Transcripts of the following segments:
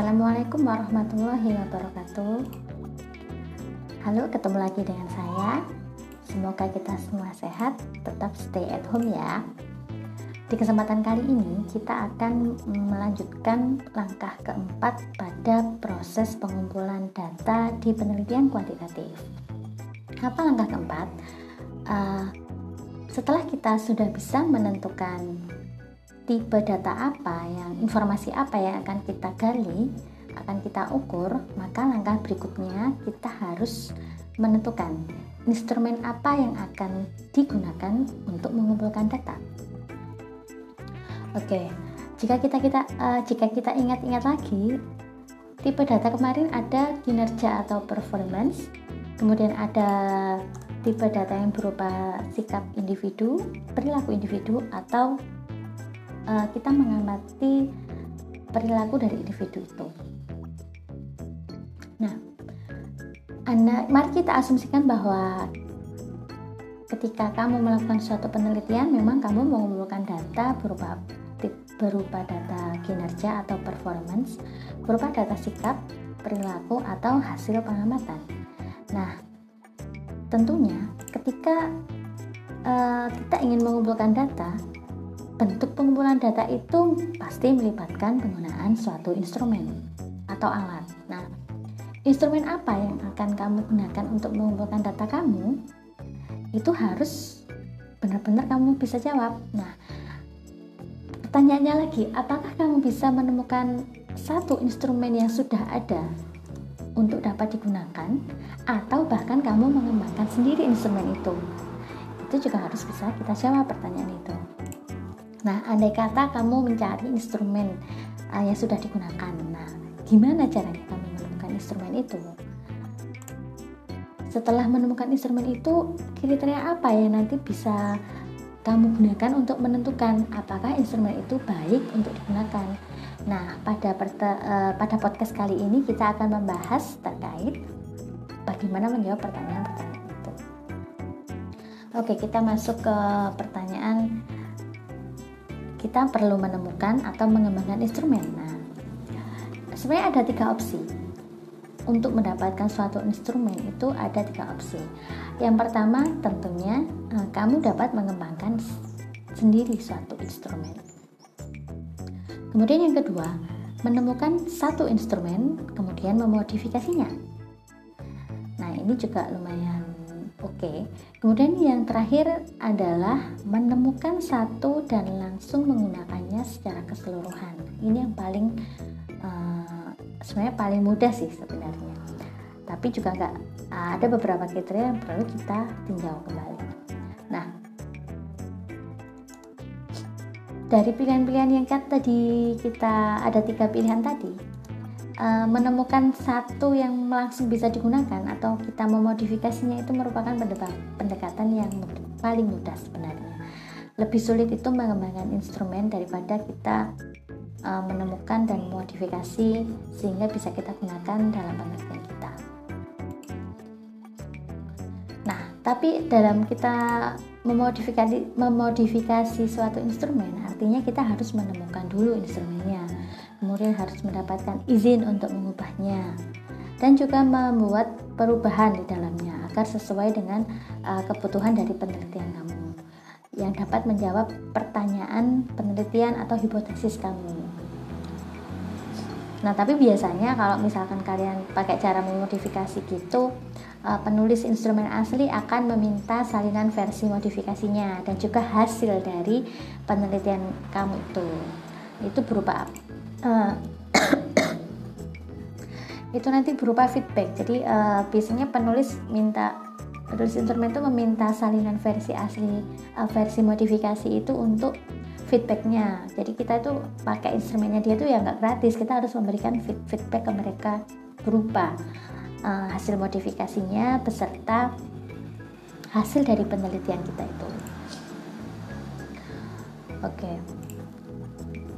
Assalamualaikum warahmatullahi wabarakatuh. Halo, ketemu lagi dengan saya. Semoga kita semua sehat, tetap stay at home ya. Di kesempatan kali ini, kita akan melanjutkan langkah keempat pada proses pengumpulan data di penelitian kuantitatif. Apa langkah keempat? Uh, setelah kita sudah bisa menentukan tipe data apa yang informasi apa yang akan kita gali, akan kita ukur, maka langkah berikutnya kita harus menentukan instrumen apa yang akan digunakan untuk mengumpulkan data. Oke, jika kita kita uh, jika kita ingat-ingat lagi, tipe data kemarin ada kinerja atau performance, kemudian ada tipe data yang berupa sikap individu, perilaku individu, atau uh, kita mengamati perilaku dari individu itu. Nah, anda, mari kita asumsikan bahwa ketika kamu melakukan suatu penelitian, memang kamu mengumpulkan data berupa berupa data kinerja atau performance, berupa data sikap, perilaku, atau hasil pengamatan. Nah, tentunya ketika uh, kita ingin mengumpulkan data, bentuk pengumpulan data itu pasti melibatkan penggunaan suatu instrumen atau alat. Nah, instrumen apa yang akan kamu gunakan untuk mengumpulkan data kamu? Itu harus benar-benar kamu bisa jawab. Nah, Pertanyaannya lagi, apakah kamu bisa menemukan satu instrumen yang sudah ada untuk dapat digunakan atau bahkan kamu mengembangkan sendiri instrumen itu? Itu juga harus bisa kita jawab pertanyaan itu. Nah, andai kata kamu mencari instrumen uh, yang sudah digunakan, nah, gimana caranya kamu menemukan instrumen itu? Setelah menemukan instrumen itu, kriteria apa yang nanti bisa kamu gunakan untuk menentukan apakah instrumen itu baik untuk digunakan. Nah, pada uh, pada podcast kali ini kita akan membahas terkait bagaimana menjawab pertanyaan-pertanyaan itu. Oke, kita masuk ke pertanyaan kita perlu menemukan atau mengembangkan instrumen. Nah, sebenarnya ada tiga opsi untuk mendapatkan suatu instrumen itu ada tiga opsi. Yang pertama tentunya eh, kamu dapat mengembangkan sendiri suatu instrumen. Kemudian yang kedua, menemukan satu instrumen kemudian memodifikasinya. Nah, ini juga lumayan oke. Kemudian yang terakhir adalah menemukan satu dan langsung menggunakannya secara keseluruhan. Ini yang paling uh, sebenarnya paling mudah sih sebenarnya tapi juga nggak ada beberapa kriteria yang perlu kita tinjau kembali nah dari pilihan-pilihan yang kan tadi kita ada tiga pilihan tadi uh, menemukan satu yang langsung bisa digunakan atau kita memodifikasinya itu merupakan pendekatan yang paling mudah sebenarnya lebih sulit itu mengembangkan instrumen daripada kita uh, menemukan dan modifikasi sehingga bisa kita gunakan dalam penelitian kita. Nah, tapi dalam kita memodifikasi memodifikasi suatu instrumen, artinya kita harus menemukan dulu instrumennya, kemudian harus mendapatkan izin untuk mengubahnya, dan juga membuat perubahan di dalamnya agar sesuai dengan uh, kebutuhan dari penelitian kamu yang dapat menjawab pertanyaan penelitian atau hipotesis kamu. Nah, tapi biasanya kalau misalkan kalian pakai cara memodifikasi gitu, uh, penulis instrumen asli akan meminta salinan versi modifikasinya dan juga hasil dari penelitian kamu itu. Itu berupa uh, itu nanti berupa feedback. Jadi uh, biasanya penulis minta penulis instrumen itu meminta salinan versi asli uh, versi modifikasi itu untuk feedbacknya jadi kita itu pakai instrumennya dia tuh ya nggak gratis kita harus memberikan feedback ke mereka berupa uh, hasil modifikasinya beserta hasil dari penelitian kita itu oke okay.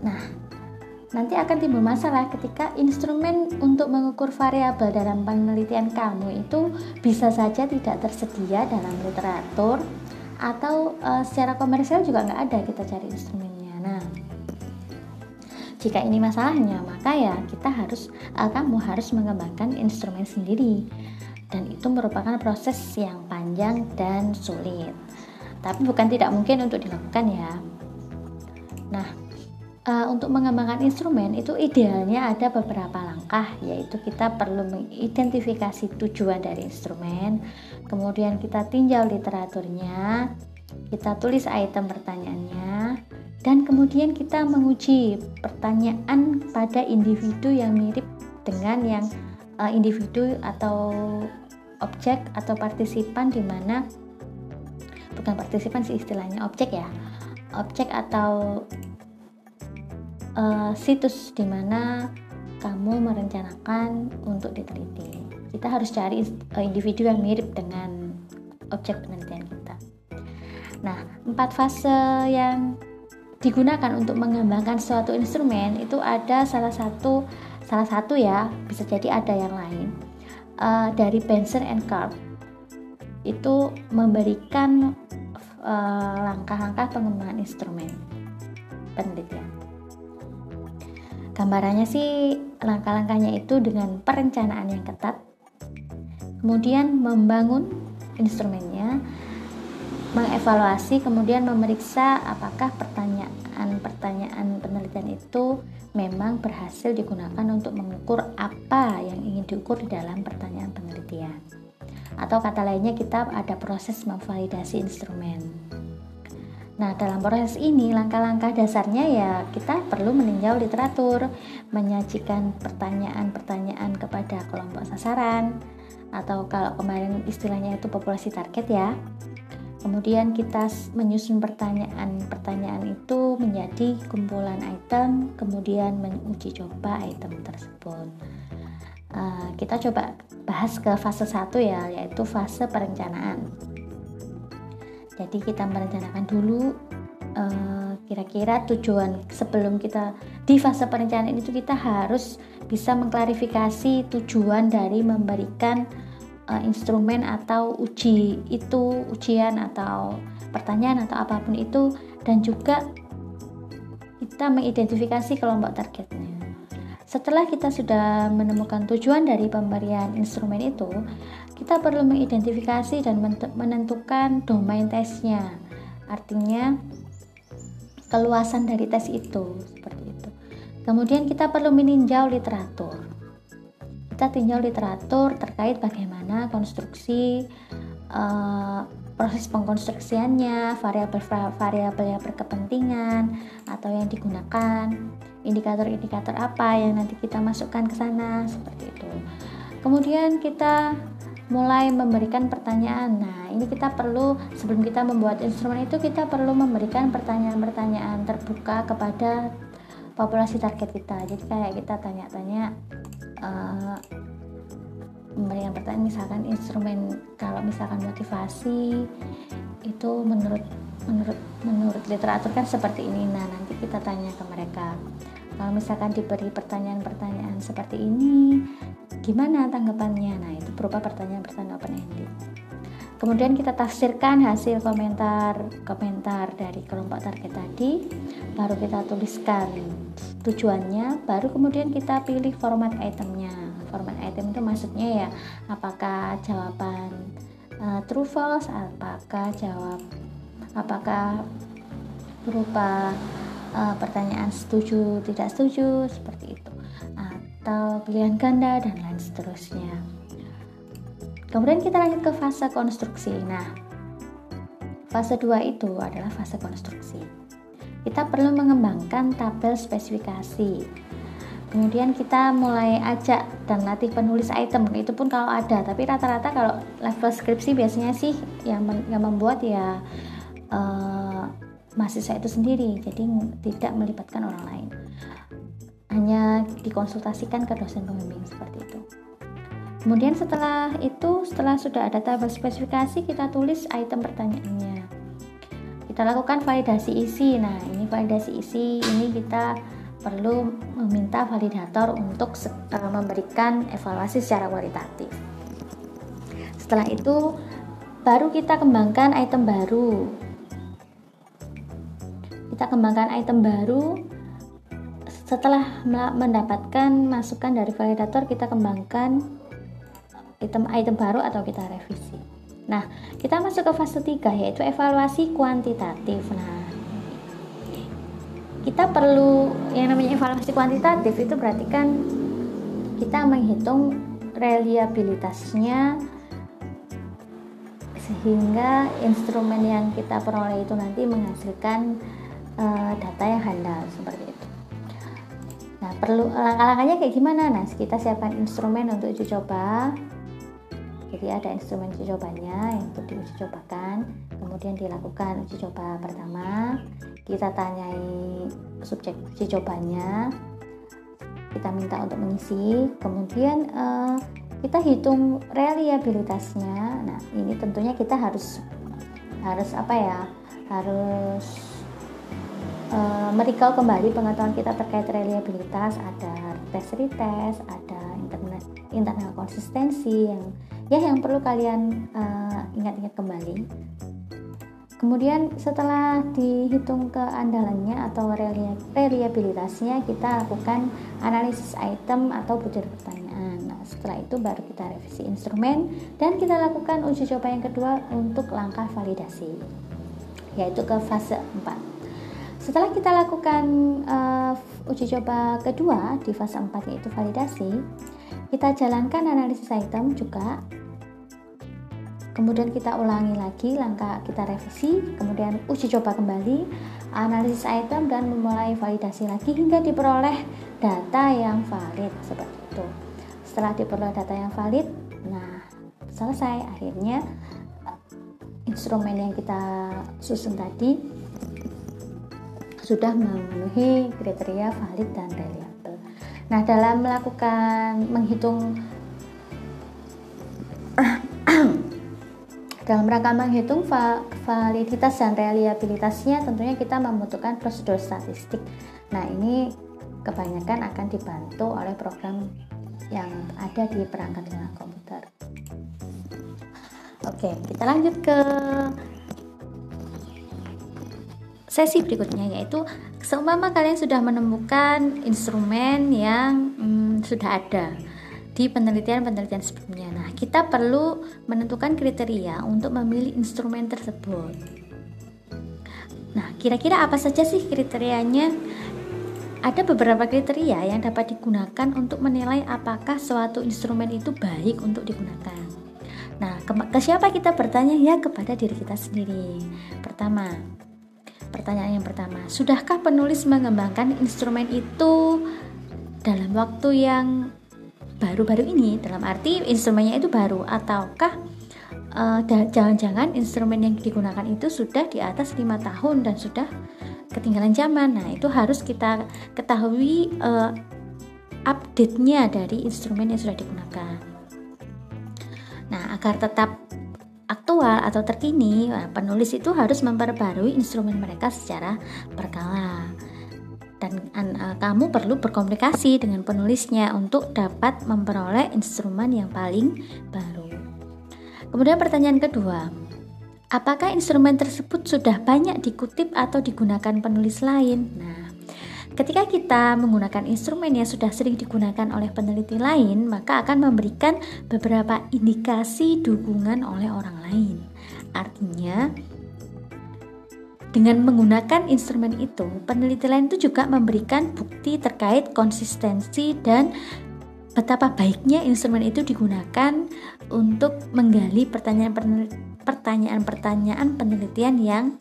nah nanti akan timbul masalah ketika instrumen untuk mengukur variabel dalam penelitian kamu itu bisa saja tidak tersedia dalam literatur atau uh, secara komersial juga nggak ada kita cari instrumennya. Nah, jika ini masalahnya maka ya kita harus uh, kamu harus mengembangkan instrumen sendiri. Dan itu merupakan proses yang panjang dan sulit. Tapi bukan tidak mungkin untuk dilakukan ya. Nah uh, untuk mengembangkan instrumen itu idealnya ada beberapa langkah yaitu kita perlu mengidentifikasi tujuan dari instrumen kemudian kita tinjau literaturnya kita tulis item pertanyaannya dan kemudian kita menguji pertanyaan pada individu yang mirip dengan yang uh, individu atau objek atau partisipan di mana bukan partisipan sih istilahnya objek ya objek atau uh, situs di mana kamu merencanakan untuk diteliti. Kita harus cari uh, individu yang mirip dengan objek penelitian kita. Nah empat fase yang digunakan untuk mengembangkan suatu instrumen itu ada salah satu salah satu ya bisa jadi ada yang lain uh, dari Benson and Carp itu memberikan uh, langkah-langkah pengembangan instrumen penelitian gambarannya sih langkah-langkahnya itu dengan perencanaan yang ketat kemudian membangun instrumennya mengevaluasi kemudian memeriksa apakah pertanyaan-pertanyaan penelitian itu memang berhasil digunakan untuk mengukur apa yang ingin diukur di dalam pertanyaan penelitian. Atau kata lainnya kita ada proses memvalidasi instrumen Nah, dalam proses ini, langkah-langkah dasarnya ya kita perlu meninjau literatur, menyajikan pertanyaan-pertanyaan kepada kelompok sasaran, atau kalau kemarin istilahnya itu populasi target ya, Kemudian kita menyusun pertanyaan-pertanyaan itu menjadi kumpulan item, kemudian menguji coba item tersebut. Uh, kita coba bahas ke fase satu ya, yaitu fase perencanaan. Jadi kita merencanakan dulu uh, kira-kira tujuan sebelum kita di fase perencanaan itu kita harus bisa mengklarifikasi tujuan dari memberikan uh, instrumen atau uji itu ujian atau pertanyaan atau apa pun itu dan juga kita mengidentifikasi kelompok targetnya. Setelah kita sudah menemukan tujuan dari pemberian instrumen itu, kita perlu mengidentifikasi dan menentukan domain tesnya. Artinya keluasan dari tes itu seperti itu. Kemudian kita perlu meninjau literatur kita tinjau literatur terkait bagaimana konstruksi uh, proses pengkonstruksiannya, variabel-variabel yang berkepentingan atau yang digunakan, indikator-indikator apa yang nanti kita masukkan ke sana seperti itu. Kemudian kita mulai memberikan pertanyaan. Nah, ini kita perlu sebelum kita membuat instrumen itu kita perlu memberikan pertanyaan-pertanyaan terbuka kepada populasi target kita. Jadi kayak kita tanya-tanya uh, memberikan pertanyaan misalkan instrumen kalau misalkan motivasi itu menurut menurut menurut literatur kan seperti ini nah nanti kita tanya ke mereka kalau misalkan diberi pertanyaan-pertanyaan seperti ini gimana tanggapannya? Nah itu berupa pertanyaan-pertanyaan open ended. Kemudian kita tafsirkan hasil komentar komentar dari kelompok target tadi baru kita tuliskan tujuannya baru kemudian kita pilih format itemnya. Format item itu maksudnya ya apakah jawaban uh, true false apakah jawab apakah berupa uh, pertanyaan setuju tidak setuju seperti itu atau pilihan ganda dan lain seterusnya Kemudian kita lanjut ke fase konstruksi. Nah, fase 2 itu adalah fase konstruksi. Kita perlu mengembangkan tabel spesifikasi. Kemudian kita mulai ajak dan latih penulis item. Itu pun kalau ada, tapi rata-rata kalau level skripsi biasanya sih yang yang membuat ya uh, mahasiswa itu sendiri. Jadi tidak melibatkan orang lain. Hanya dikonsultasikan ke dosen pembimbing seperti itu. Kemudian setelah itu, setelah sudah ada tabel spesifikasi, kita tulis item pertanyaannya. Kita lakukan validasi isi. Nah, ini validasi isi ini kita perlu meminta validator untuk uh, memberikan evaluasi secara kualitatif. Setelah itu, baru kita kembangkan item baru. Kita kembangkan item baru. Setelah mendapatkan masukan dari validator kita kembangkan item-item baru atau kita revisi. Nah kita masuk ke fase 3 yaitu evaluasi kuantitatif. Nah kita perlu yang namanya evaluasi kuantitatif itu berarti kan kita menghitung reliabilitasnya sehingga instrumen yang kita peroleh itu nanti menghasilkan uh, data yang handal seperti itu. Nah, perlu langkah-langkahnya kayak gimana? Nah, kita siapkan instrumen untuk uji coba. Jadi ada instrumen uji cobanya yang untuk diuji cobakan, kemudian dilakukan uji coba pertama, kita tanyai subjek uji cobanya, kita minta untuk mengisi, kemudian uh, kita hitung reliabilitasnya nah ini tentunya kita harus harus apa ya harus uh, merikau kembali pengetahuan kita terkait reliabilitas ada tes retest ada internet internal konsistensi yang ya yang perlu kalian uh, ingat-ingat kembali Kemudian setelah dihitung keandalannya atau reliabilitasnya, kita lakukan analisis item atau butir pertanyaan. Nah, setelah itu baru kita revisi instrumen dan kita lakukan uji coba yang kedua untuk langkah validasi, yaitu ke fase 4. Setelah kita lakukan uh, uji coba kedua di fase 4 yaitu validasi, kita jalankan analisis item juga. Kemudian kita ulangi lagi langkah kita revisi kemudian uji coba kembali analisis item dan memulai validasi lagi hingga diperoleh data yang valid seperti itu. Setelah diperoleh data yang valid nah selesai. Akhirnya instrumen yang kita susun tadi sudah memenuhi kriteria valid dan reliable nah dalam melakukan menghitung Dalam rangka menghitung validitas dan reliabilitasnya tentunya kita membutuhkan prosedur statistik. Nah, ini kebanyakan akan dibantu oleh program yang ada di perangkat dengan komputer. Oke, kita lanjut ke sesi berikutnya yaitu seumpama kalian sudah menemukan instrumen yang hmm, sudah ada di penelitian-penelitian sebelumnya. Nah, kita perlu menentukan kriteria untuk memilih instrumen tersebut. Nah, kira-kira apa saja sih kriterianya? Ada beberapa kriteria yang dapat digunakan untuk menilai apakah suatu instrumen itu baik untuk digunakan. Nah, ke, ke siapa kita bertanya? Ya, kepada diri kita sendiri. Pertama, pertanyaan yang pertama, sudahkah penulis mengembangkan instrumen itu dalam waktu yang baru-baru ini? Dalam arti instrumennya itu baru ataukah eh, jangan-jangan instrumen yang digunakan itu sudah di atas lima tahun dan sudah ketinggalan zaman? Nah itu harus kita ketahui uh, update-nya dari instrumen yang sudah digunakan. Nah agar tetap aktual atau terkini penulis itu harus memperbarui instrumen mereka secara berkala dan uh, kamu perlu berkomunikasi dengan penulisnya untuk dapat memperoleh instrumen yang paling baru. Kemudian pertanyaan kedua, apakah instrumen tersebut sudah banyak dikutip atau digunakan penulis lain? Nah, ketika kita menggunakan instrumen yang sudah sering digunakan oleh peneliti lain, maka akan memberikan beberapa indikasi dukungan oleh orang lain. Artinya, dengan menggunakan instrumen itu, peneliti lain itu juga memberikan bukti terkait konsistensi dan betapa baiknya instrumen itu digunakan untuk menggali pertanyaan-pertanyaan penelitian yang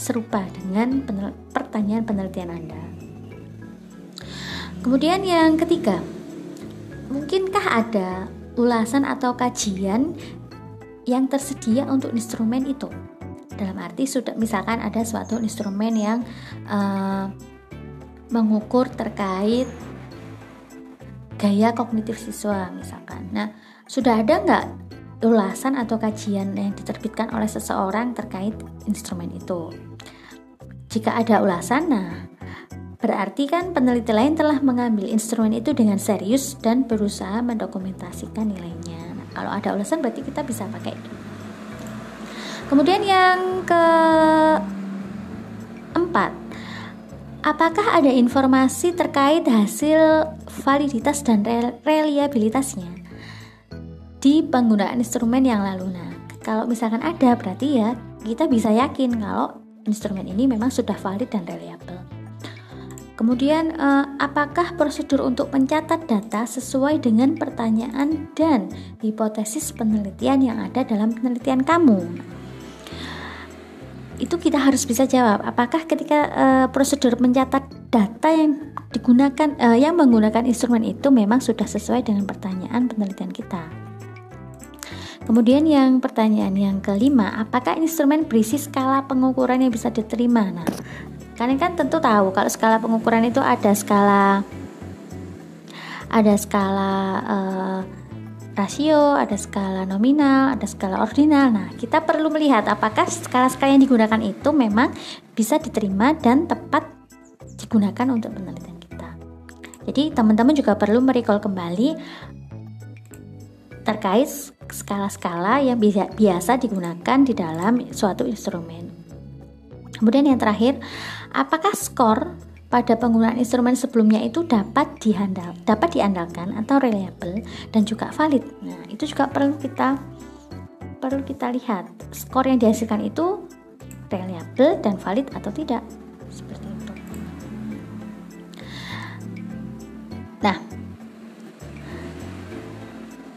serupa dengan pertanyaan penelitian Anda. Kemudian yang ketiga, mungkinkah ada ulasan atau kajian yang tersedia untuk instrumen itu? dalam arti sudah misalkan ada suatu instrumen yang uh, mengukur terkait gaya kognitif siswa misalkan nah sudah ada nggak ulasan atau kajian yang diterbitkan oleh seseorang terkait instrumen itu jika ada ulasan nah Berarti kan peneliti lain telah mengambil instrumen itu dengan serius dan berusaha mendokumentasikan nilainya. Nah, kalau ada ulasan berarti kita bisa pakai itu. Kemudian yang keempat, apakah ada informasi terkait hasil validitas dan reliabilitasnya di penggunaan instrumen yang lalu? Nah, kalau misalkan ada, berarti ya kita bisa yakin kalau instrumen ini memang sudah valid dan reliable. Kemudian, eh, apakah prosedur untuk mencatat data sesuai dengan pertanyaan dan hipotesis penelitian yang ada dalam penelitian kamu? Itu kita harus bisa jawab. Apakah ketika eh, prosedur mencatat data yang digunakan, eh, yang menggunakan instrumen itu memang sudah sesuai dengan pertanyaan penelitian kita? Kemudian yang pertanyaan yang kelima, apakah instrumen berisi skala pengukuran yang bisa diterima? Nah, Kalian kan tentu tahu kalau skala pengukuran itu ada skala ada skala uh, rasio, ada skala nominal, ada skala ordinal. Nah, kita perlu melihat apakah skala-skala yang digunakan itu memang bisa diterima dan tepat digunakan untuk penelitian kita. Jadi, teman-teman juga perlu merecall kembali terkait skala-skala yang biasa digunakan di dalam suatu instrumen. Kemudian yang terakhir, apakah skor pada penggunaan instrumen sebelumnya itu dapat dihandal, dapat diandalkan atau reliable dan juga valid. Nah, itu juga perlu kita perlu kita lihat skor yang dihasilkan itu reliable dan valid atau tidak. Seperti itu. Nah,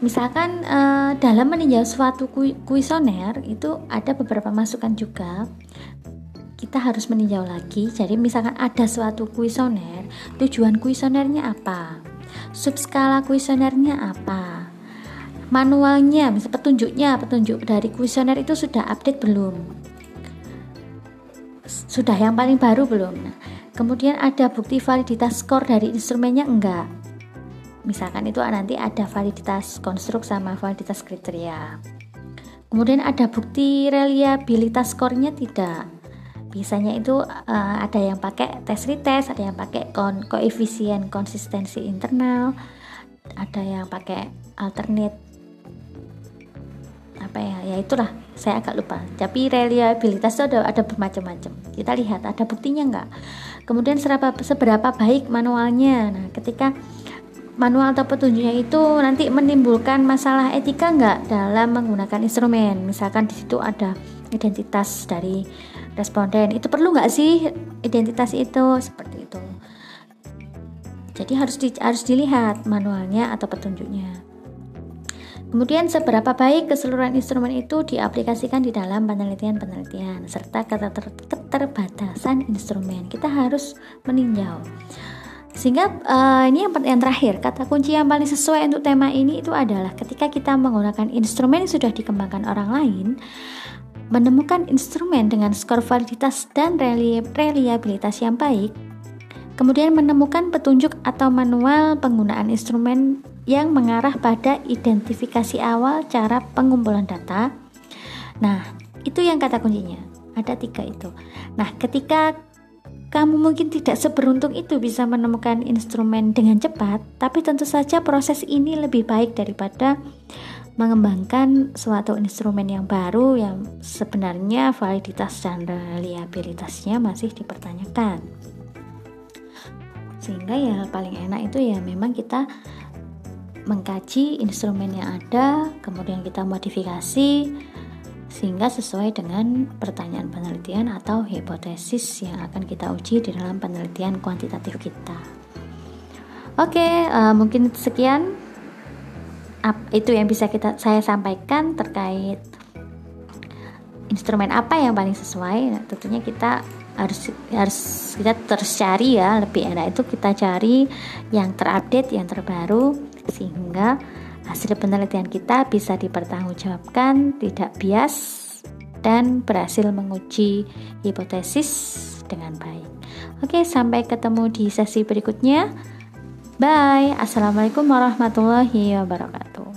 misalkan uh, dalam meninjau suatu kuesioner itu ada beberapa masukan juga kita harus meninjau lagi. Jadi misalkan ada suatu kuesioner, tujuan kuesionernya apa? Subskala kuesionernya apa? Manualnya, misal petunjuknya, petunjuk dari kuesioner itu sudah update belum? Sudah yang paling baru belum? Nah, kemudian ada bukti validitas skor dari instrumennya enggak? Misalkan itu nanti ada validitas konstruk sama validitas kriteria. Kemudian ada bukti reliabilitas skornya tidak biasanya itu uh, ada yang pakai tes retest ada yang pakai kon koefisien konsistensi internal ada yang pakai alternate. Apa ya? Ya itulah saya agak lupa. Tapi reliabilitas itu ada ada bermacam-macam. Kita lihat ada buktinya enggak kemudian seberapa seberapa baik manualnya? Nah ketika manual atau petunjuknya itu nanti menimbulkan masalah etika enggak dalam menggunakan instrumen? Misalkan di situ ada identitas dari responden. Itu perlu nggak sih identitas itu? Seperti itu. Jadi harus di, harus dilihat manualnya atau petunjuknya. Kemudian seberapa baik keseluruhan instrumen itu diaplikasikan di dalam penelitian-penelitian serta keter keterbatasan instrumen. Kita harus meninjau. Sehingga uh, ini yang, yang terakhir, kata kunci yang paling sesuai untuk tema ini itu adalah ketika kita menggunakan instrumen yang sudah dikembangkan orang lain, menemukan instrumen dengan skor validitas dan reliabilitas yang baik, kemudian menemukan petunjuk atau manual penggunaan instrumen yang mengarah pada identifikasi awal cara pengumpulan data. Nah, itu yang kata kuncinya. Ada tiga itu. Nah, ketika kamu mungkin tidak seberuntung itu bisa menemukan instrumen dengan cepat, tapi tentu saja proses ini lebih baik daripada mengembangkan suatu instrumen yang baru yang sebenarnya validitas dan reliabilitasnya masih dipertanyakan. Sehingga ya paling enak itu ya memang kita mengkaji instrumen yang ada, kemudian kita modifikasi sehingga sesuai dengan pertanyaan penelitian atau hipotesis yang akan kita uji di dalam penelitian kuantitatif kita. Oke, uh, mungkin sekian itu yang bisa kita saya sampaikan terkait instrumen apa yang paling sesuai. Nah, tentunya kita harus harus kita terus cari ya lebih enak itu kita cari yang terupdate yang terbaru sehingga hasil penelitian kita bisa dipertanggungjawabkan tidak bias dan berhasil menguji hipotesis dengan baik. Oke sampai ketemu di sesi berikutnya bye. Assalamualaikum warahmatullahi wabarakatuh